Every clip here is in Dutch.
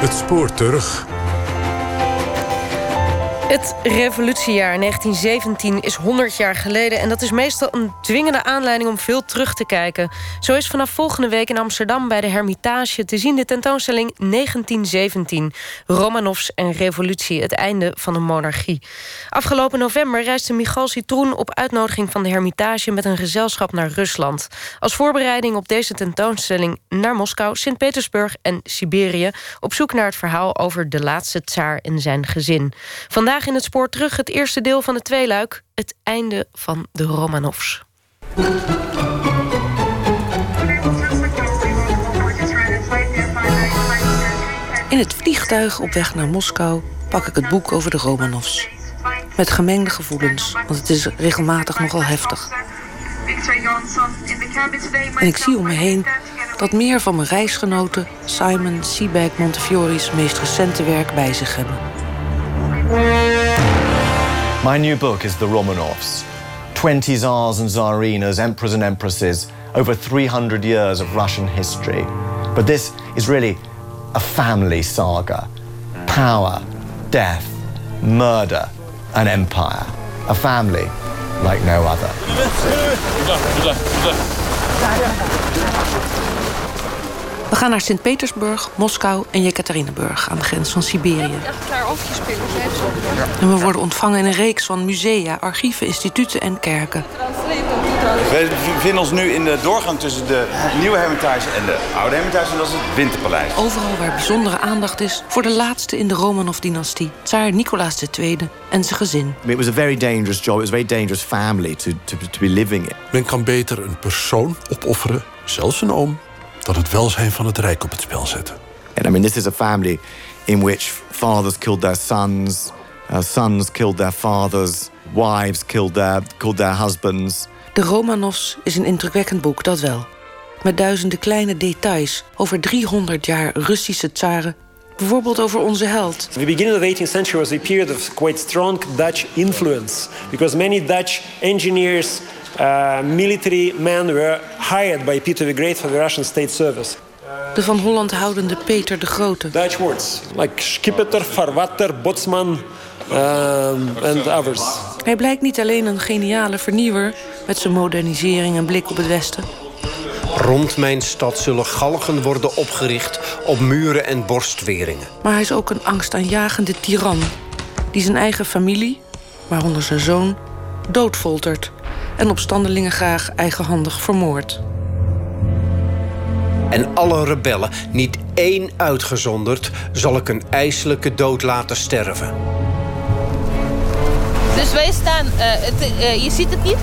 Het spoor terug. Het revolutiejaar 1917 is 100 jaar geleden en dat is meestal een dwingende aanleiding om veel terug te kijken. Zo is vanaf volgende week in Amsterdam bij de Hermitage te zien de tentoonstelling 1917 Romanovs en Revolutie, het einde van de monarchie. Afgelopen november reisde Michal Citroen op uitnodiging van de Hermitage met een gezelschap naar Rusland. Als voorbereiding op deze tentoonstelling naar Moskou, Sint-Petersburg en Siberië op zoek naar het verhaal over de laatste tsaar en zijn gezin. Vandaag in het spoor terug het eerste deel van het tweeluik... het einde van de Romanovs. In het vliegtuig op weg naar Moskou pak ik het boek over de Romanovs. Met gemengde gevoelens, want het is regelmatig nogal heftig. En ik zie om me heen dat meer van mijn reisgenoten... Simon Seaback Montefiore's meest recente werk bij zich hebben. My new book is The Romanovs 20 Tsars and Tsarinas, Emperors and Empresses, over 300 years of Russian history. But this is really a family saga power, death, murder, and empire. A family like no other. We gaan naar Sint-Petersburg, Moskou en Jekaterinburg aan de grens van Siberië. En we worden ontvangen in een reeks van musea, archieven, instituten en kerken. We bevinden ons nu in de doorgang tussen de nieuwe Hermitage en de oude Hermitage. En dat is het Winterpaleis. Overal waar bijzondere aandacht is voor de laatste in de Romanov-dynastie, tsaar Nicolaas II en zijn gezin. It was a very dangerous job. It was a very dangerous family to, to, to be living in. Men kan beter een persoon opofferen, zelfs een oom, dat het welzijn van het rijk op het spel zetten. And I mean, this is a family in which fathers killed their sons, uh, sons killed their fathers, wives killed their, killed their husbands. De Romanovs is een indrukwekkend boek, dat wel. Met duizenden kleine details over 300 jaar Russische tsaren. Bijvoorbeeld over onze held. The beginning of the 18th century was a period of quite strong Dutch influence because many Dutch engineers, military men were hired by Peter the Great for the Russian state service. De van Holland houdende Peter de Grote. Dutch words like schippeter, farwater, botsman um, and others. Hij blijkt niet alleen een geniale vernieuwer met zijn modernisering en blik op het Westen. Rond mijn stad zullen galgen worden opgericht op muren en borstweringen. Maar hij is ook een angstaanjagende tiran die zijn eigen familie, waaronder zijn zoon, doodfoltert en opstandelingen graag eigenhandig vermoordt. En alle rebellen, niet één uitgezonderd, zal ik een ijselijke dood laten sterven. Dus wij staan, eh, het, eh, je ziet het niet,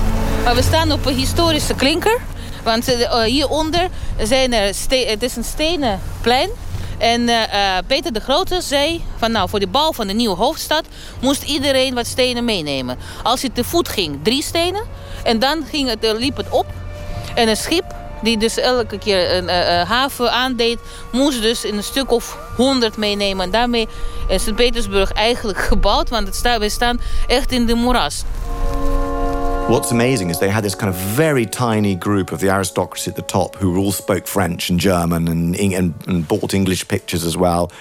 maar we staan op een historische klinker. Want uh, hieronder zijn er ste- het is een stenen plein. En eh, eh, Peter de Grote zei van nou voor de bouw van de nieuwe hoofdstad moest iedereen wat stenen meenemen. Als je te voet ging, drie stenen. En dan ging het, eh, liep het op. En een schip die dus elke keer een haven aandeed, moest dus een stuk of honderd meenemen. En daarmee is Sint-Petersburg eigenlijk gebouwd, want het staan echt in de moeras. What's amazing is they had this kind of very tiny group of the aristocracy at the top who all spoke French and German and, and, and bought English pictures as well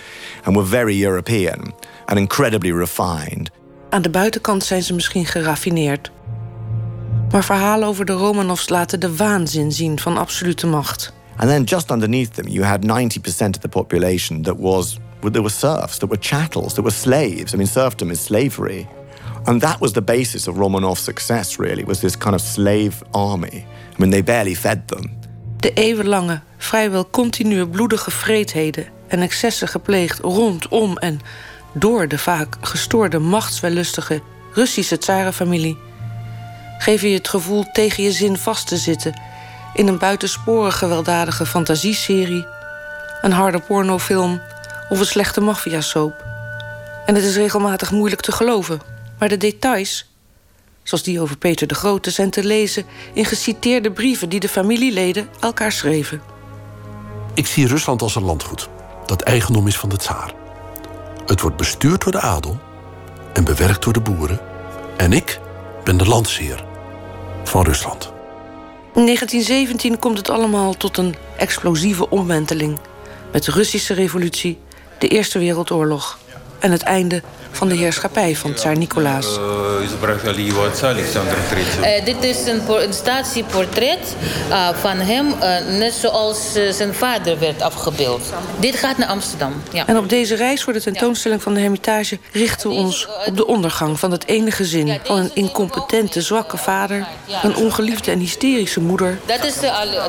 and were very European and incredibly refined. Aan de buitenkant zijn ze misschien geraffineerd. Maar verhalen over de Romanovs laten de waanzin zien van absolute macht. And then just underneath them, you had 90% of the population that was, there were serfs, that were chattels, that were slaves. I mean, serfdom is slavery. And that was the basis of Romanov's success, really, was this kind of slave army. I they barely fed them. De eeuwenlange, vrijwel continue bloedige vreedheden en excessen gepleegd rondom en door de vaak gestoorde machtswellustige Russische tsarenfamilie geven je het gevoel tegen je zin vast te zitten in een buitensporig gewelddadige fantasieserie, een harde pornofilm of een slechte maffiasoap. En het is regelmatig moeilijk te geloven, maar de details, zoals die over Peter de Grote, zijn te lezen in geciteerde brieven die de familieleden elkaar schreven. Ik zie Rusland als een landgoed dat eigendom is van de tsaar. Het wordt bestuurd door de adel en bewerkt door de boeren. En ik ben de landsheer van Rusland. In 1917 komt het allemaal tot een explosieve omwenteling. Met de Russische revolutie, de Eerste Wereldoorlog en het einde van de heerschappij van tsaar Nicolaas. Uh, dit is een, statieportret uh, van hem, uh, net zoals zijn vader werd afgebeeld. Dit gaat naar Amsterdam. Ja. En op deze reis voor de tentoonstelling van de Hermitage richten we ons op de ondergang van het ene gezin. Van een incompetente, zwakke vader, een ongeliefde en hysterische moeder. Dat is,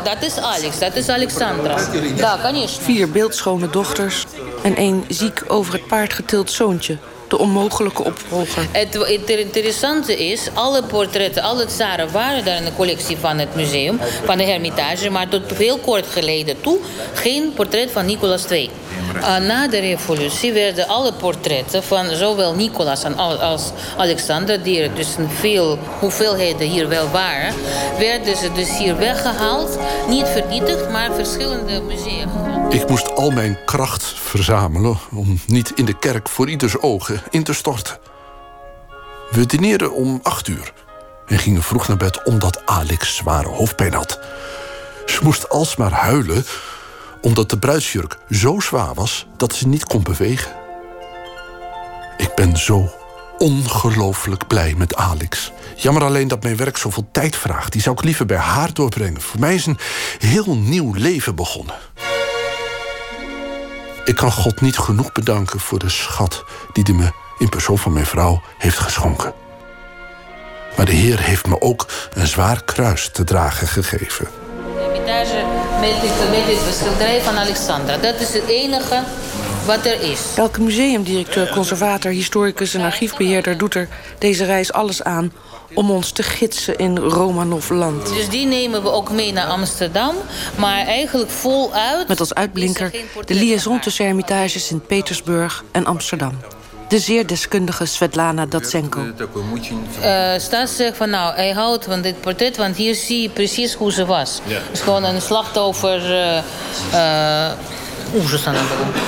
dat is Alex, dat is Alexandra. Ja, Vier beeldschone dochters en één ziek over het paard getild zoontje de onmogelijke opvolger. Het, het interessante is, alle portretten, alle tsaren waren daar in de collectie van het museum, van de Hermitage, maar tot heel kort geleden toe geen portret van Nicolaas II. Uh, na de revolutie werden alle portretten van zowel Nicolaas als Alexander, die er dus een veel hoeveelheden hier wel waren, werden ze dus hier weggehaald. Niet vernietigd, maar verschillende musea. Ik moest al mijn kracht verzamelen om niet in de kerk voor ieders ogen in te storten. We dineerden om acht uur en gingen vroeg naar bed omdat Alex zware hoofdpijn had. Ze moest alsmaar huilen omdat de bruidsjurk zo zwaar was dat ze niet kon bewegen. Ik ben zo ongelooflijk blij met Alex. Jammer alleen dat mijn werk zoveel tijd vraagt. Die zou ik liever bij haar doorbrengen. Voor mij is een heel nieuw leven begonnen. Ik kan God niet genoeg bedanken voor de schat die hij me in persoon van mijn vrouw heeft geschonken. Maar de Heer heeft me ook een zwaar kruis te dragen gegeven. Hermitage met dit, met dit schilderij van Alexandra. Dat is het enige wat er is. Elke museumdirecteur, conservator, historicus en archiefbeheerder doet er deze reis alles aan om ons te gidsen in Romanov-land. Dus die nemen we ook mee naar Amsterdam, maar eigenlijk voluit... Met als uitblinker de liaison tussen Hermitage Sint-Petersburg en Amsterdam. De zeer deskundige Svetlana Datsenko. Uh, Stas zegt van nou, hij houdt van dit portret, want hier zie je precies hoe ze was. Ja. Dus gewoon een slachtoffer. Uh, uh,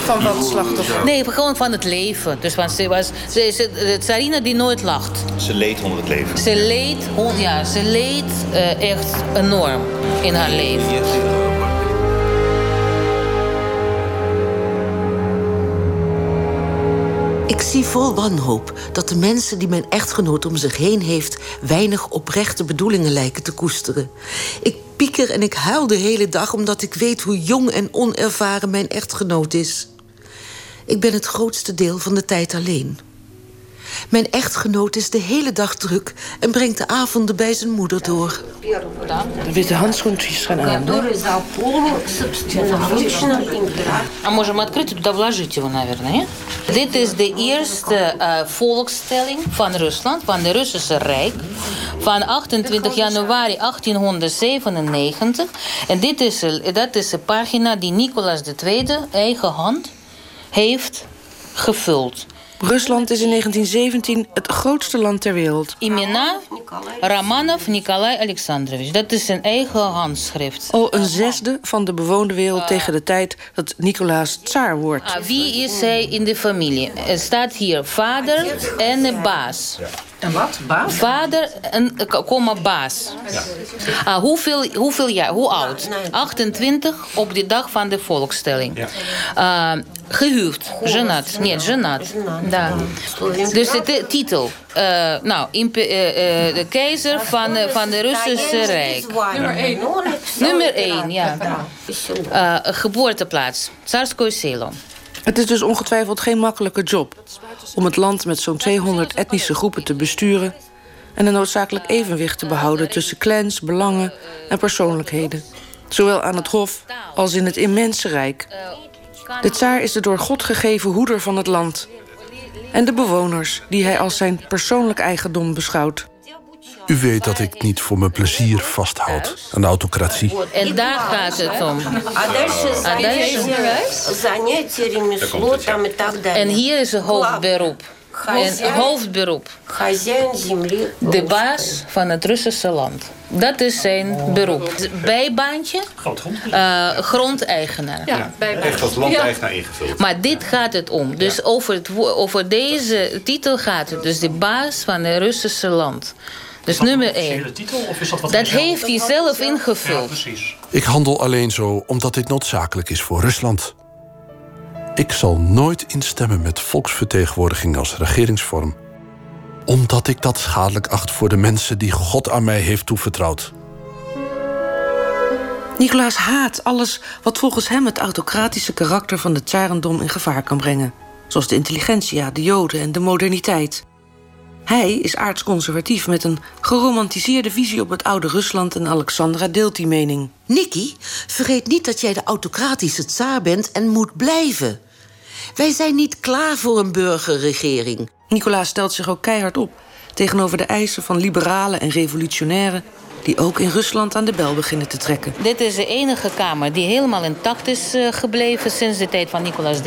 van wat slachtoffer? Nee, gewoon van het leven. Dus want ze was ze is de tsarina die nooit lacht. Ze leed onder het leven. Ze leed, ja, ze leed uh, echt enorm in haar leven. Ik zie vol wanhoop dat de mensen die mijn echtgenoot om zich heen heeft... weinig oprechte bedoelingen lijken te koesteren. Ik pieker en ik huil de hele dag omdat ik weet hoe jong en onervaren mijn echtgenoot is. Ik ben het grootste deel van de tijd alleen. Mijn echtgenoot is de hele dag druk en brengt de avonden bij zijn moeder door. De witte handschoentjes gaan aan. А можем открыть и туда вложить его, наверное. Dit is de eerste uh, volkstelling van Rusland, van de Russische Rijk. Van 28 januari 1897. En dit is, dat is een pagina die Nicolaas II eigen hand heeft gevuld. Rusland is in 1917 het grootste land ter wereld. Imena Romanov Nikolai Alexandrovich. Dat is zijn eigen handschrift. Al een zesde van de bewoonde wereld tegen de tijd dat Nicolaas tsaar wordt. Ah, wie is hij in de familie? Er staat hier vader en baas. En wat? Baas? Vader en komma baas. Ja. Ah, hoeveel, hoeveel jaar? Hoe oud? 28 op de dag van de volkstelling. Ja. Uh, gehuwd. Genat. Nee, genat. Да. Dus de titel. Uh, nou, uh, uh, de keizer van, van de Russische Rijk. Nummer 1. Nummer 1, ja. geboorteplaats. Tsarskoye Selo. Het is dus ongetwijfeld geen makkelijke job om het land met zo'n 200 etnische groepen te besturen en een noodzakelijk evenwicht te behouden tussen clans, belangen en persoonlijkheden, zowel aan het hof als in het immense rijk. De tsaar is de door God gegeven hoeder van het land en de bewoners die hij als zijn persoonlijk eigendom beschouwt. U weet dat ik niet voor mijn plezier vasthoud aan de autocratie. En daar gaat het om. En hier is het hoofdberoep. En hoofdberoep. De baas van het Russische land. Dat is zijn beroep. Bijbaantje. Uh, grondeigenaar. Ja, bijbaantje. Echt als landeigenaar ingevuld. Maar dit gaat het om. Dus over, het, over deze titel gaat het. Dus de baas van het Russische land. Dus nummer 1. titel of is dat wat Dat heeft hij zelf ingevuld. precies. Ik handel alleen zo omdat dit noodzakelijk is voor Rusland. Ik zal nooit instemmen met volksvertegenwoordiging als regeringsvorm. Omdat ik dat schadelijk acht voor de mensen die God aan mij heeft toevertrouwd. Nicolaas haat alles wat volgens hem het autocratische karakter van het tsarendom in gevaar kan brengen. Zoals de intelligentsia, de joden en de moderniteit. Hij is aardsconservatief met een geromantiseerde visie op het oude Rusland en Alexandra deelt die mening. Nicky, vergeet niet dat jij de autocratische tsaar bent en moet blijven. Wij zijn niet klaar voor een burgerregering. Nicolaas stelt zich ook keihard op tegenover de eisen van liberalen en revolutionairen die ook in Rusland aan de bel beginnen te trekken. Dit is de enige kamer die helemaal intact is uh, gebleven sinds de tijd van Nicolaas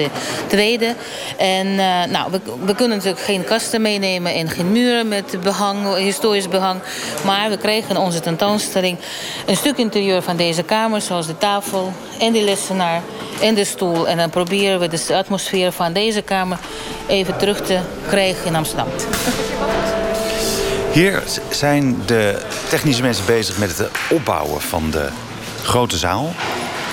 II. En uh, nou, we, we, kunnen natuurlijk geen kasten meenemen en geen muren met behang, historisch behang. Maar we krijgen onze tentoonstelling een stuk interieur van deze kamer, zoals de tafel en de lessenaar en de stoel. En dan proberen we de atmosfeer van deze kamer even terug te krijgen in Amsterdam. Hier zijn de technische mensen bezig met het opbouwen van de grote zaal.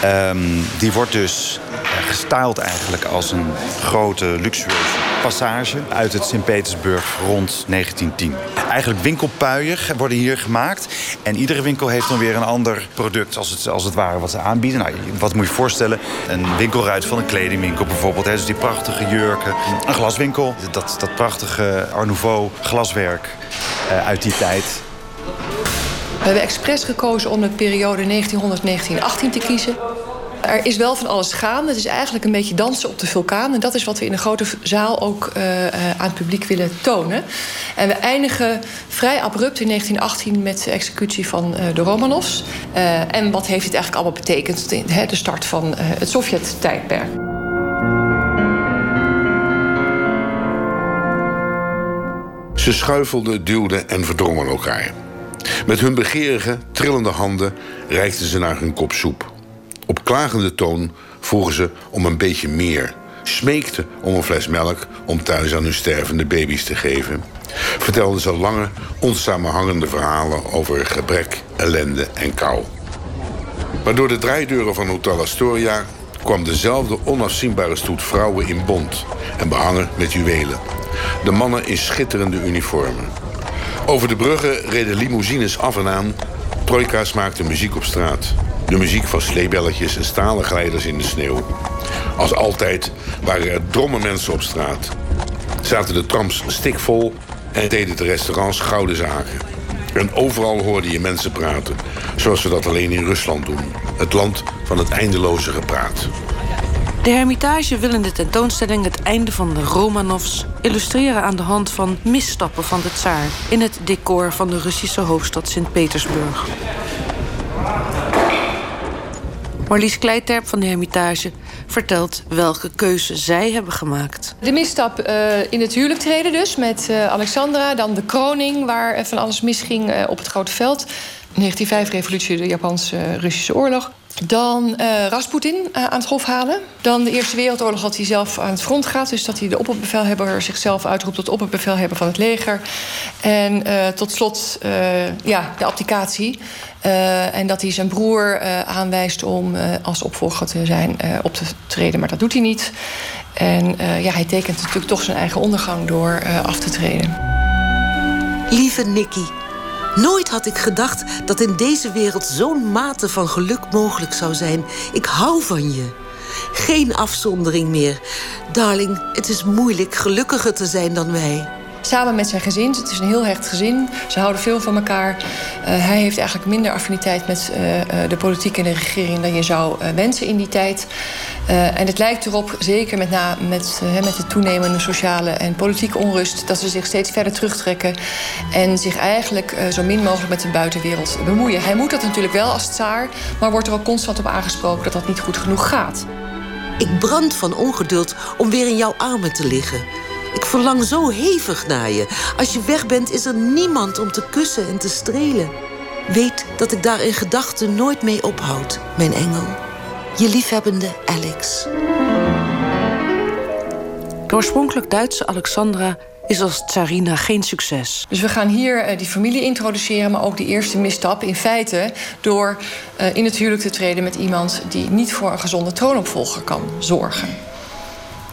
Um, die wordt dus gestyled eigenlijk als een grote luxueuze passage uit het Sint-Petersburg rond 1910. Eigenlijk winkelpuien worden hier gemaakt. En iedere winkel heeft dan weer een ander product als het, als het ware wat ze aanbieden. Nou, wat moet je voorstellen? Een winkelruit van een kledingwinkel bijvoorbeeld. Hè? Dus die prachtige jurken. Een glaswinkel. Dat, dat prachtige Art Nouveau glaswerk uit die tijd. We hebben expres gekozen om de periode 1900-1918 te kiezen. Er is wel van alles gaande. Het is eigenlijk een beetje dansen op de vulkaan. En dat is wat we in de grote zaal ook uh, uh, aan het publiek willen tonen. En we eindigen vrij abrupt in 1918 met de executie van de Romanovs. en wat heeft dit eigenlijk allemaal betekend? De start van het Sovjet-tijdperk. Ze schuifelden, duwden en verdrongen elkaar. Met hun begeerige, trillende handen reikten ze naar hun kop soep. Op klagende toon vroegen ze om een beetje meer. Smeekten om een fles melk om thuis aan hun stervende baby's te geven. Vertelden ze lange, onsamenhangende verhalen over gebrek, ellende en kou. Maar door de draaideuren van Hotel Astoria kwam dezelfde onafzienbare stoet vrouwen in bont en behangen met juwelen. De mannen in schitterende uniformen. Over de bruggen reden limousines af en aan. Trojka's maakten muziek op straat. De muziek van sleebelletjes en stalen glijders in de sneeuw. Als altijd waren er dromme mensen op straat. Zaten de trams stikvol en deden de restaurants gouden zaken. En overal hoorde je mensen praten, zoals we dat alleen in Rusland doen. Het land van het eindeloze gepraat. De Hermitage wil in de tentoonstelling het einde van de Romanovs illustreren aan de hand van misstappen van de tsaar in het decor van de Russische hoofdstad Sint-Petersburg. Marlies Kleiterp van de Hermitage vertelt welke keuze zij hebben gemaakt. De misstap uh, in het huwelijk treden dus met uh, Alexandra. Dan de kroning waar van alles misging op het grote veld. 1905 revolutie, de Japanse-Russische oorlog. Dan uh, Rasputin uh, aan het hof halen. Dan de Eerste Wereldoorlog dat hij zelf aan het front gaat. Dus dat hij de opperbevelhebber zichzelf uitroept tot opperbevelhebber van het leger. En uh, tot slot ja, de abdicatie. en dat hij zijn broer aanwijst om als opvolger te zijn op te treden. Maar dat doet hij niet. En ja, hij tekent natuurlijk toch zijn eigen ondergang door af te treden. Lieve Nicky. Nooit had ik gedacht dat in deze wereld zo'n mate van geluk mogelijk zou zijn. Ik hou van je. Geen afzondering meer. Darling, het is moeilijk gelukkiger te zijn dan wij. Samen met zijn gezin. Het is een heel hecht gezin. Ze houden veel van elkaar. Uh, hij heeft eigenlijk minder affiniteit met uh, uh, de politiek en de regering dan je zou wensen in die tijd. en het lijkt erop, zeker met, na, met, met de toenemende sociale en politieke onrust, dat ze zich steeds verder terugtrekken en zich eigenlijk zo min mogelijk met de buitenwereld bemoeien. Hij moet dat natuurlijk wel als tsaar, maar wordt er ook constant op aangesproken dat dat niet goed genoeg gaat. Ik brand van ongeduld om weer in jouw armen te liggen. Ik verlang zo hevig naar je. Als je weg bent, is er niemand om te kussen en te strelen. Weet dat ik daar in gedachten nooit mee ophoud, mijn engel. Je liefhebbende Alex. De oorspronkelijk Duitse Alexandra is als tsarina geen succes. Dus we gaan hier uh, die familie introduceren, maar ook die eerste misstap in feite door uh, in het huwelijk te treden met iemand die niet voor een gezonde troonopvolger kan zorgen.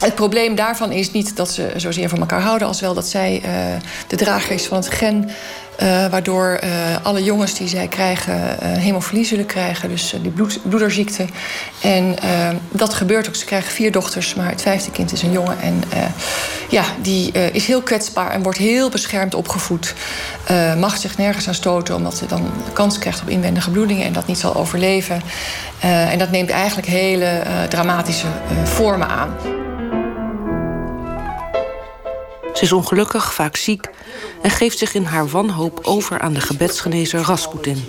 Het probleem daarvan is niet dat ze zozeer van elkaar houden, als wel dat zij uh, de drager is van het gen uh, waardoor uh, alle jongens die zij krijgen hemofilie zullen krijgen, dus die bloed, bloederziekte. En dat gebeurt ook. Ze krijgen vier dochters, maar het vijfde kind is een jongen. En ja, die is heel kwetsbaar en wordt heel beschermd opgevoed. mag zich nergens aan stoten, omdat ze dan kans krijgt op inwendige bloedingen en dat niet zal overleven. en dat neemt eigenlijk hele dramatische vormen aan. Ze is ongelukkig, vaak ziek en geeft zich in haar wanhoop over aan de gebedsgenezer Rasputin.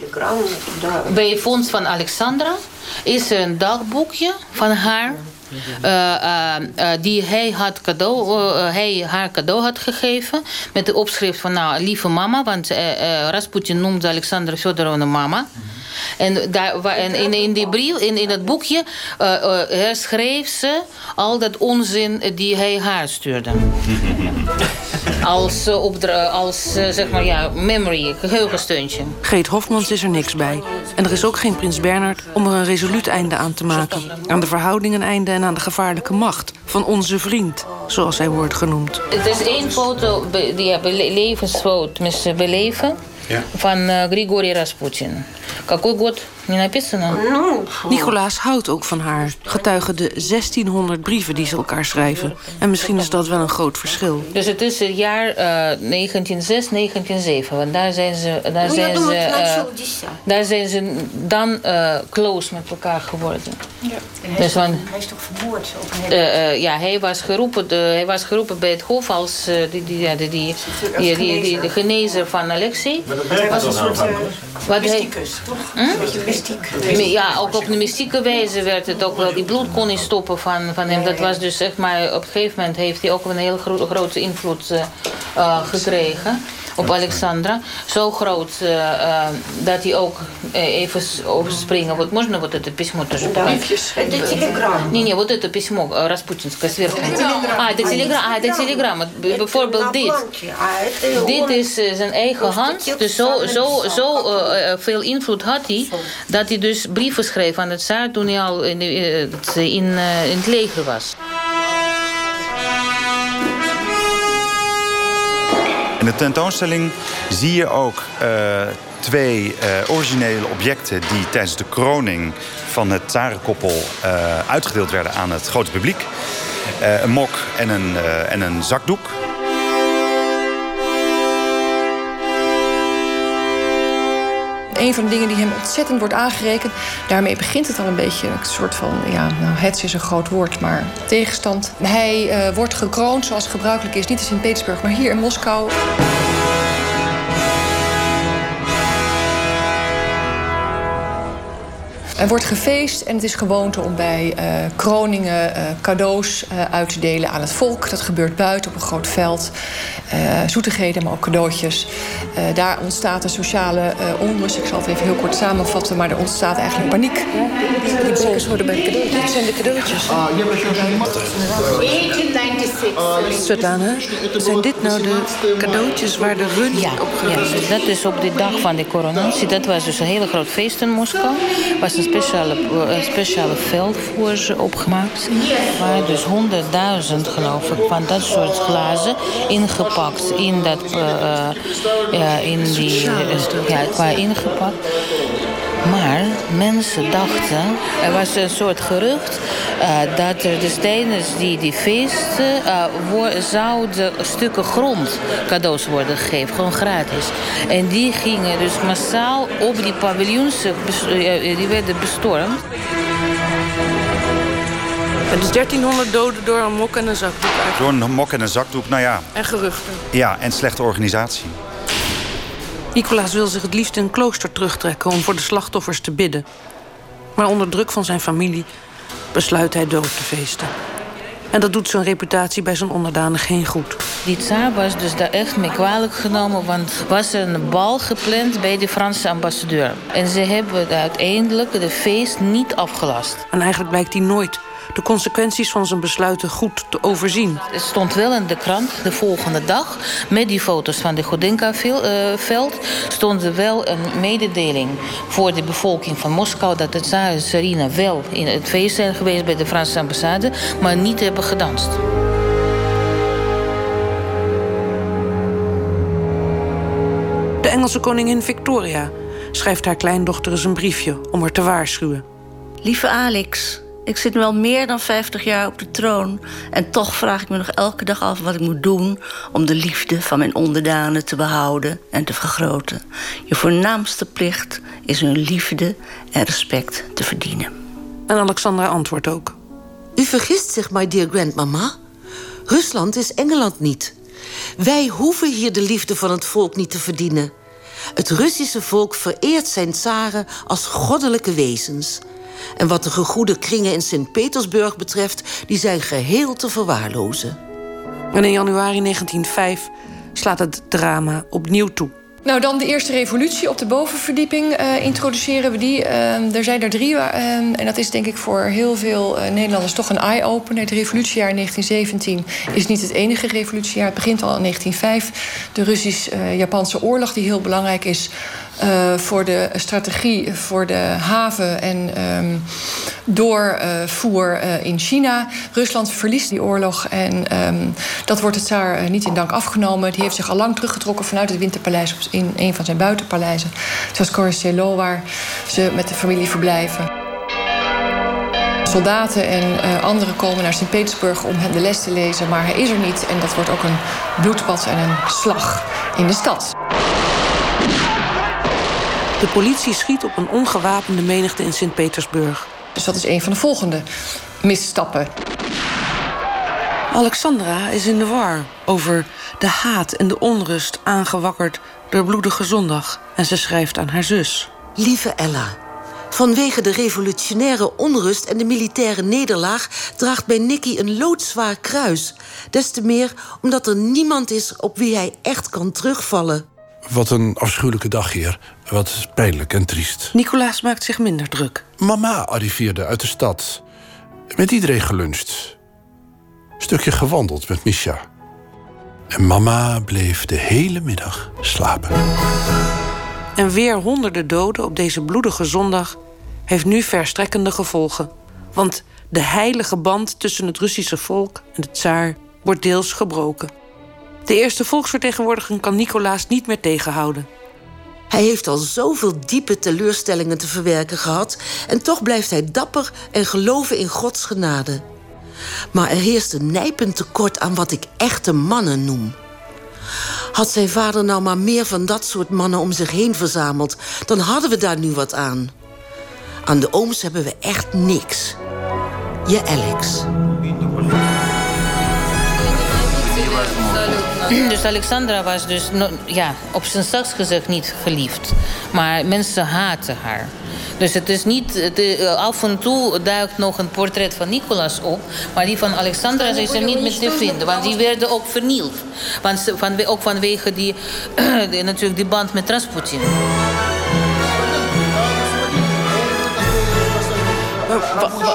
Bij fonds van Alexandra is een dagboekje van haar. Uh, die hij, had cadeau, hij haar cadeau had gegeven. Met de opschrift van nou, lieve mama. Want Rasputin noemde Alexandra Fyodorovna mama. En, daar, en in, in die brief, in, in het boekje, herschreef ze al dat onzin die hij haar stuurde. als, opdra als zeg maar, ja, memory, geheugensteuntje. Greet Hofmans is er niks bij. En er is ook geen prins Bernard om er een resoluut einde aan te maken. Aan de verhoudingen einde en aan de gevaarlijke macht van onze vriend, zoals hij wordt genoemd. Het is één foto, die ja, levensfoto, tenminste beleven, ja. van uh, Grigori Rasputin. Какой год? Не написано? Nicolaas houdt ook van haar. Getuigen de 1600 brieven die ze elkaar schrijven. En misschien is dat wel een groot verschil. Dus het is het jaar uh, 1906, 1907. Want daar zijn ze, daar zijn ze, uh, daar zijn ze dan uh, close met elkaar geworden. Ja. Hij, dus is toch, hij is toch vermoord? Ja, hij was, geroepen, de, hij was geroepen bij het hof als die, die, die, die, die, die, die, de genezer van Alexei. Hij was een soort wat mysticus, toch? Hm? Ja, ook op een mystieke wijze werd het ook wel. Die bloed kon niet stoppen van, van hem. Dat was dus zeg maar, op een gegeven moment heeft hij ook een heel gro grote invloed uh, gekregen op Alexandra. Zo groot uh, uh, dat hij ook uh, even overspringen. Вот можно вот это письмо тоже Это телеграмма. Не, не, вот это письмо распутинское сверху. А, это телеграмма. А, это телеграмма. Bijvoorbeeld dit. Dit is zijn eigen hand. Dus zo, zo, zo veel invloed had hij dat hij dus brieven schreef aan het zaar toen hij al in, in, in het leger was. In de tentoonstelling zie je ook uh, twee uh, originele objecten die tijdens de kroning van het tsarenkoppel uh, uitgedeeld werden aan het grote publiek. een mok en een, en een zakdoek. Een van de dingen die hem ontzettend wordt aangerekend. Daarmee begint het al een beetje een soort van, ja, nou, het is een groot woord, maar tegenstand. Hij uh, wordt gekroond zoals gebruikelijk is, niet in Sint-Petersburg, maar hier in Moskou. Er wordt gefeest en het is gewoonte om bij uh, kroningen uh, cadeaus uh, uit te delen aan het volk. Dat gebeurt buiten op een groot veld. zoetigheden, maar ook cadeautjes. daar ontstaat een sociale onrust. Ik zal het even heel kort samenvatten, maar er ontstaat eigenlijk paniek. Die bezoekers worden bij de cadeautjes. Dit zijn de cadeautjes. Svetlana, zijn dit nou de cadeautjes waar de run ja, op ja, dat is op de dag van de coronatie. Dat was dus een hele groot feest in Moskou. was een speciale, een speciale veld voor ze opgemaakt. Waar dus honderdduizend, geloof ik, van dat soort glazen ingepakt in dat, uh, ja, in die, ja, qua ingepakt. Maar mensen dachten, er was een soort gerucht uh, dat er de stenen die die feesten uh, zouden stukken grond cadeaus worden gegeven, gewoon gratis. En die gingen dus massaal op die paviljoens, die werden bestormd. Dus 1300 doden door een mok en een zakdoek. Eigenlijk. Door een mok en een zakdoek, nou ja. En geruchten. Ja, en slechte organisatie. Nicolaas wil zich het liefst in een klooster terugtrekken om voor de slachtoffers te bidden. Maar onder druk van zijn familie besluit hij dood te feesten. En dat doet zijn reputatie bij zijn onderdanen geen goed. Die tsaar was dus daar echt mee kwalijk genomen... want was een bal gepland bij de Franse ambassadeur. En ze hebben uiteindelijk de feest niet afgelast. En eigenlijk blijkt hij nooit de consequenties van zijn besluiten goed te overzien. Het stond wel in de krant de volgende dag. Met die foto's van de Godinka-veld stond er wel een mededeling voor de bevolking van Moskou dat de Tsar wel in het feest zijn geweest bij de Franse ambassade, maar niet hebben gedanst. De Engelse koningin Victoria schrijft haar kleindochter eens een briefje om haar te waarschuwen. Lieve Alex, ik zit nu al meer dan 50 jaar op de troon. En toch vraag ik me nog elke dag af wat ik moet doen om de liefde van mijn onderdanen te behouden en te vergroten. Je voornaamste plicht is hun liefde en respect te verdienen. En Alexandra antwoordt ook. U vergist zich, my dear grandmama. Rusland is Engeland niet. Wij hoeven hier de liefde van het volk niet te verdienen. Het Russische volk vereert zijn tsaren als goddelijke wezens. En wat de gegoede kringen in Sint-Petersburg betreft, die zijn geheel te verwaarlozen. En in januari 1905 slaat het drama opnieuw toe. Nou, dan de eerste revolutie op de bovenverdieping uh, introduceren we die. Uh, er zijn er drie. Uh, en dat is denk ik voor heel veel Nederlanders toch een eye-opener. Het revolutiejaar 1917 is niet het enige revolutiejaar. Het begint al in 1905. De Russisch-Japanse oorlog, die heel belangrijk is uh, voor de strategie voor de haven en um, doorvoer uh, in China. Rusland verliest die oorlog en um, dat wordt het Tsaar niet in dank afgenomen. Die heeft zich al lang teruggetrokken vanuit het Winterpaleis in een van zijn buitenpaleizen. Zoals Corricello, waar ze met de familie verblijven. Soldaten en anderen komen naar Sint-Petersburg om hem de les te lezen, maar hij is er niet. En dat wordt ook een bloedbad en een slag in de stad. De politie schiet op een ongewapende menigte in Sint-Petersburg. Dus dat is een van de volgende misstappen. Alexandra is in de war over de haat en de onrust aangewakkerd door bloedige zondag. En ze schrijft aan haar zus. Lieve Ella, vanwege de revolutionaire onrust en de militaire nederlaag draagt bij Nicky een loodzwaar kruis. Des te meer omdat er niemand is op wie hij echt kan terugvallen. Wat een afschuwelijke dag hier. Wat pijnlijk en triest. Nicolaas maakt zich minder druk. Mama arriveerde uit de stad. Met iedereen geluncht. Stukje gewandeld met Misha. En mama bleef de hele middag slapen. En weer honderden doden op deze bloedige zondag heeft nu verstrekkende gevolgen. Want de heilige band tussen het Russische volk en de tsaar wordt deels gebroken. De eerste volksvertegenwoordiging kan Nicolaas niet meer tegenhouden. Hij heeft al zoveel diepe teleurstellingen te verwerken gehad... en toch blijft hij dapper en geloven in Gods genade. Maar er heerst een nijpend tekort aan wat ik echte mannen noem. Had zijn vader nou maar meer van dat soort mannen om zich heen verzameld... dan hadden we daar nu wat aan. Aan de ooms hebben we echt niks. Je Alex. Dus Alexandra was dus ja, op zijn zachtst gezegd niet geliefd. Maar mensen haten haar. Dus het is niet. De, af en toe duikt nog een portret van Nicolaas op. Maar die van Alexandra is er niet meer te vinden. Want die werden ook vernield. Want, van, ook vanwege die, natuurlijk die band met Rasputin.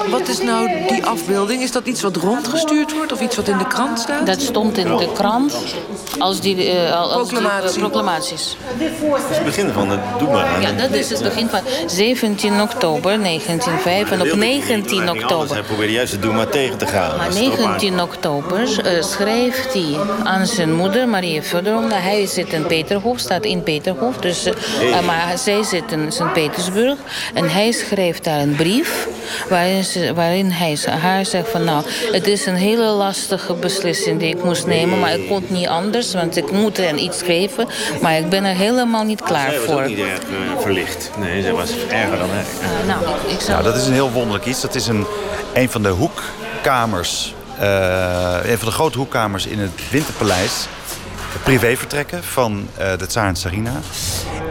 Wat is nou die afbeelding? Is dat iets wat rondgestuurd wordt of iets wat in de krant staat? Dat stond in de krant als die uh, als Proclamatie. Die, uh, proclamaties. Dat is het begin van het Doe maar. Ja, dat is het begin van 17 oktober 1905. En op 19 oktober. Hij probeerde juist het Doe maar tegen te gaan. Maar 19 oktober uh, schreef hij aan zijn moeder, Maria Fedorovna. Hij zit in Peterhof, staat in Peterhof. Dus, hey. Maar zij zit in Sint-Petersburg. En hij schreef daar een brief waarin, ze, waarin hij haar zegt van nou, het is een hele lastige beslissing die ik moest nemen, maar ik kon niet anders, want ik moet hen iets geven, maar ik ben er helemaal niet klaar zij voor. was ook niet erg uh, verlicht. Nee, zij was erger dan erg. Uh, nou, ik, zou... nou, dat is een heel wonderlijk iets. Dat is een, een van de hoekkamers, uh, een van de grote hoekkamers in het Winterpaleis privévertrekken van uh, de Tsaar en Sarina.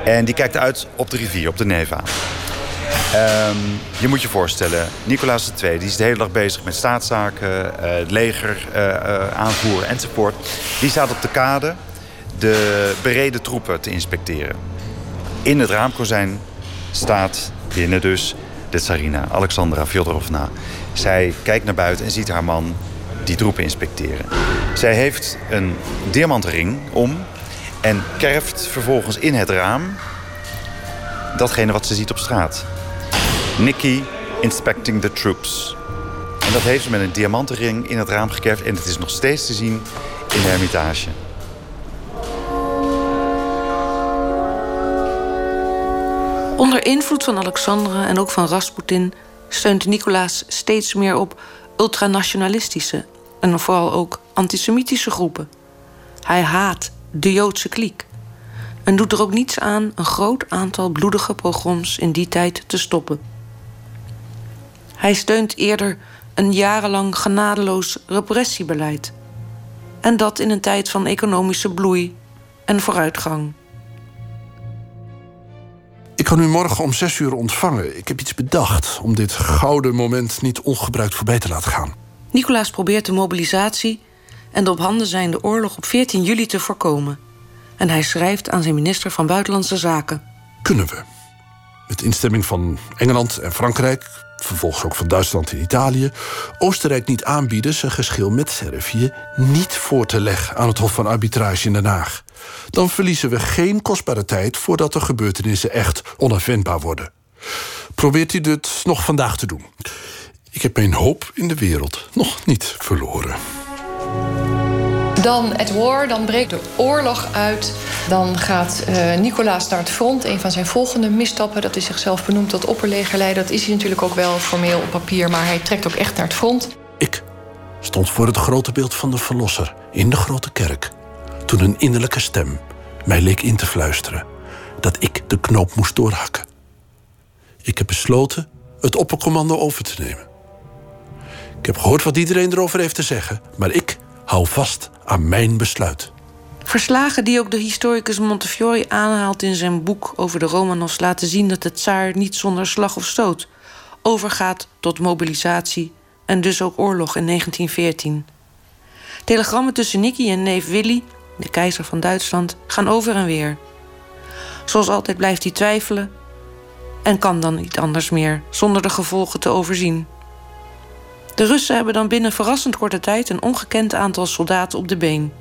En die kijkt uit op de rivier, op de Neva. Um, je moet je voorstellen, Nicolaas II die is de hele dag bezig met staatszaken, uh, het leger uh, uh, aanvoeren enzovoort. Die staat op de kade de bereden troepen te inspecteren. In het raamkozijn staat binnen dus de tsarina, Alexandra Fyodorovna. Zij kijkt naar buiten en ziet haar man die troepen inspecteren. Zij heeft een diamantring om en kerft vervolgens in het raam datgene wat ze ziet op straat. Nikki inspecting the troops. En dat heeft ze met een diamantenring in het raam gekerfd en het is nog steeds te zien in de Hermitage. Onder invloed van Alexandra en ook van Rasputin steunt Nicolaas steeds meer op ultranationalistische en vooral ook antisemitische groepen. Hij haat de Joodse kliek en doet er ook niets aan een groot aantal bloedige pogroms in die tijd te stoppen. Hij steunt eerder een jarenlang genadeloos repressiebeleid. En dat in een tijd van economische bloei en vooruitgang. Ik kan u morgen om zes uur ontvangen. Ik heb iets bedacht om dit gouden moment niet ongebruikt voorbij te laten gaan. Nicolaas probeert de mobilisatie en de op handen zijnde oorlog op 14 juli te voorkomen. En hij schrijft aan zijn minister van Buitenlandse Zaken. Kunnen we, met instemming van Engeland en Frankrijk, vervolgens ook van Duitsland en Italië, Oostenrijk niet aanbieden zijn geschil met Servië niet voor te leggen aan het Hof van Arbitrage in Den Haag? Dan verliezen we geen kostbare tijd voordat de gebeurtenissen echt onafwendbaar worden. Probeert u dit nog vandaag te doen? Ik heb mijn hoop in de wereld nog niet verloren. Dan het war, dan breekt de oorlog uit. Dan gaat uh, Nicolaas naar het front. Een van zijn volgende misstappen, dat is zichzelf benoemd tot opperlegerleider. Dat is hij natuurlijk ook wel formeel op papier, maar hij trekt ook echt naar het front. Ik stond voor het grote beeld van de Verlosser in de grote kerk. Toen een innerlijke stem mij leek in te fluisteren dat ik de knoop moest doorhakken. Ik heb besloten het oppercommando over te nemen. Ik heb gehoord wat iedereen erover heeft te zeggen, maar ik hou vast aan mijn besluit. Verslagen die ook de historicus Montefiore aanhaalt in zijn boek over de Romanovs laten zien dat de tsaar niet zonder slag of stoot overgaat tot mobilisatie en dus ook oorlog in 1914. Telegrammen tussen Nicky en neef Willy, de keizer van Duitsland, gaan over en weer. Zoals altijd blijft hij twijfelen en kan dan niet anders meer zonder de gevolgen te overzien. De Russen hebben dan binnen verrassend korte tijd een ongekend aantal soldaten op de been.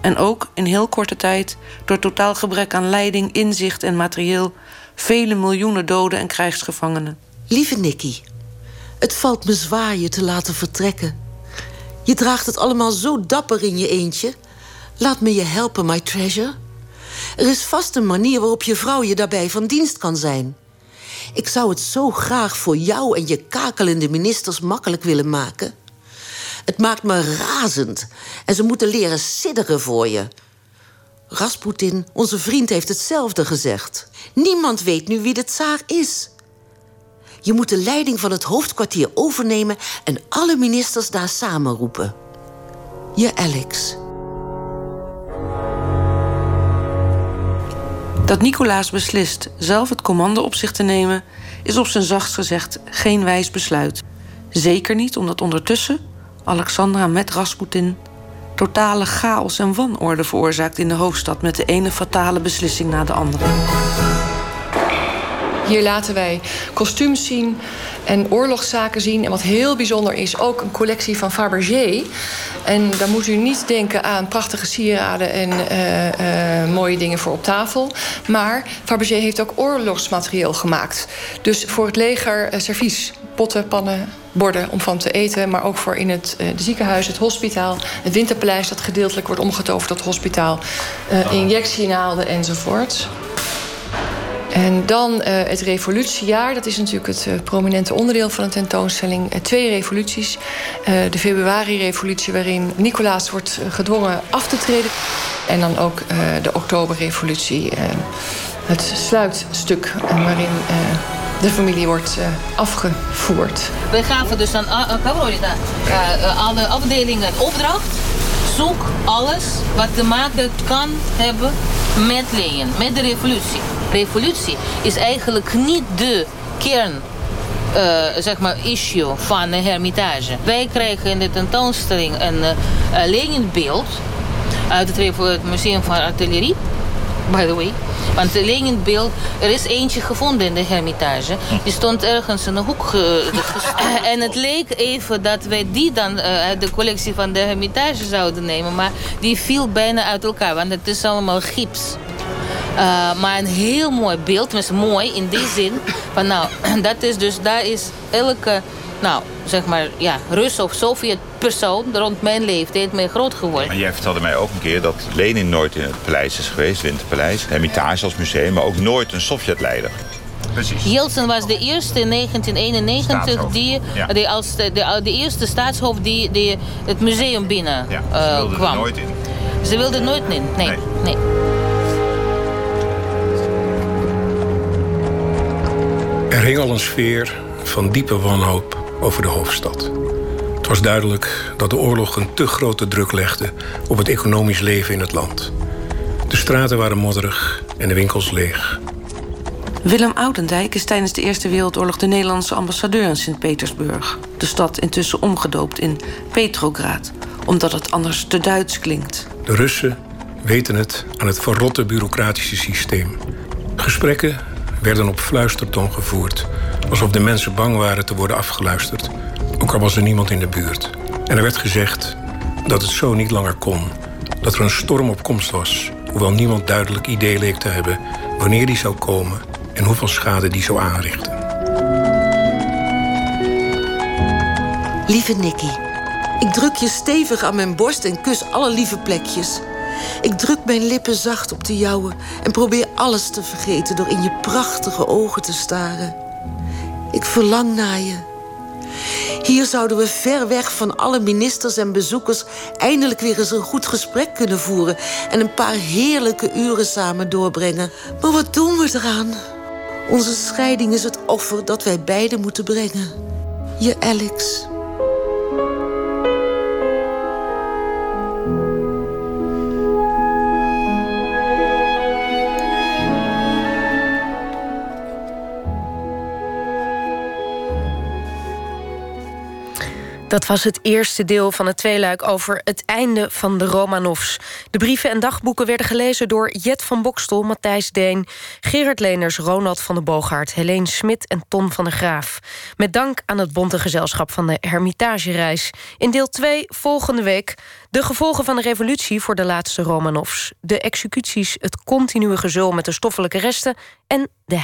En ook in heel korte tijd, door totaal gebrek aan leiding, inzicht en materieel, vele miljoenen doden en krijgsgevangenen. Lieve Nicky, het valt me zwaar je te laten vertrekken. Je draagt het allemaal zo dapper in je eentje. Laat me je helpen, my treasure. Er is vast een manier waarop je vrouw je daarbij van dienst kan zijn. Ik zou het zo graag voor jou en je kakelende ministers makkelijk willen maken. Het maakt me razend en ze moeten leren sidderen voor je. Rasputin, onze vriend, heeft hetzelfde gezegd. Niemand weet nu wie de tsaar is. Je moet de leiding van het hoofdkwartier overnemen en alle ministers daar samenroepen. Je Alex. Dat Nicolaas beslist zelf het commando op zich te nemen, is op zijn zachtst gezegd geen wijs besluit. Zeker niet omdat ondertussen Alexandra met Rasputin totale chaos en wanorde veroorzaakt in de hoofdstad met de ene fatale beslissing na de andere. Hier laten wij kostuums zien en oorlogszaken zien. En wat heel bijzonder is, ook een collectie van Fabergé. En dan moet u niet denken aan prachtige sieraden en uh, uh, mooie dingen voor op tafel. Maar Fabergé heeft ook oorlogsmaterieel gemaakt. Dus voor het leger uh, servies, potten, pannen, borden om van te eten. Maar ook voor in het de ziekenhuis, het hospitaal. Het winterpaleis dat gedeeltelijk wordt omgetoverd tot hospitaal. Uh, injectienaalden enzovoort. En dan uh, het revolutiejaar. Dat is natuurlijk het uh, prominente onderdeel van de tentoonstelling. Uh, twee revoluties. de februari-revolutie waarin Nicolaas wordt gedwongen af te treden. En dan ook de oktoberrevolutie. het sluitstuk waarin de familie wordt afgevoerd. Wij gaven dus aan alle afdelingen een opdracht. Zoek alles wat te maken kan hebben met Lenin, met de revolutie revolutie is eigenlijk niet de kern uh, zeg maar issue van de Hermitage. Wij krijgen in de tentoonstelling een uh, Lenin-beeld uit het Museum van Artillerie. by the way. Want de Leninbeeld, er is eentje gevonden in de Hermitage. Die stond ergens in een hoek. En het leek even dat wij die dan uit de collectie van de Hermitage zouden nemen. Maar die viel bijna uit elkaar, want het is allemaal gips. Uh, maar een heel mooi beeld, tenminste mooi in die zin. Van nou, dat is dus, daar is elke, nou, zeg maar, ja, Rus of Sovjet persoon rond mijn leeftijd mee groot geworden. Maar jij vertelde mij ook een keer dat Lenin nooit in het paleis is geweest, Winterpaleis. Hermitage als museum, maar ook nooit een Sovjetleider. Precies. Yeltsin was de eerste in 1991 die, ja. die als de, de, de, eerste staatshoofd die, die het museum binnen ja, ze uh, wilde kwam. er nooit in. Ze wilde er nooit in, nee. Nee. nee. Er hing al een sfeer van diepe wanhoop over de hoofdstad. Het was duidelijk dat de oorlog een te grote druk legde op het economisch leven in het land. De straten waren modderig en de winkels leeg. Willem Oudendijk is tijdens de Eerste Wereldoorlog de Nederlandse ambassadeur in Sint-Petersburg. De stad intussen omgedoopt in Petrograd, omdat het anders te Duits klinkt. De Russen weten het aan het verrotte bureaucratische systeem. Gesprekken werden op fluistertoon gevoerd, alsof de mensen bang waren te worden afgeluisterd, ook al was er niemand in de buurt. En er werd gezegd dat het zo niet langer kon, dat er een storm op komst was, hoewel niemand duidelijk idee leek te hebben wanneer die zou komen en hoeveel schade die zou aanrichten. Lieve Nicky, ik druk je stevig aan mijn borst en kus alle lieve plekjes. Ik druk mijn lippen zacht op de jouwe en probeer alles te vergeten door in je prachtige ogen te staren. Ik verlang naar je. Hier zouden we ver weg van alle ministers en bezoekers eindelijk weer eens een goed gesprek kunnen voeren en een paar heerlijke uren samen doorbrengen. Maar wat doen we eraan? Onze scheiding is het offer dat wij beiden moeten brengen. Je Alex. Dat was het eerste deel van het tweeluik over het einde van de Romanovs. De brieven en dagboeken werden gelezen door Jet van Bokstel, Matthijs Deen... Gerard Leners, Ronald van der Boogaard, Helene Smit en Ton van der Graaf. Met dank aan het bonte gezelschap van de Hermitagereis. In deel 2 volgende week de gevolgen van de revolutie voor de laatste Romanovs. De executies, het continue gezul met de stoffelijke resten... en de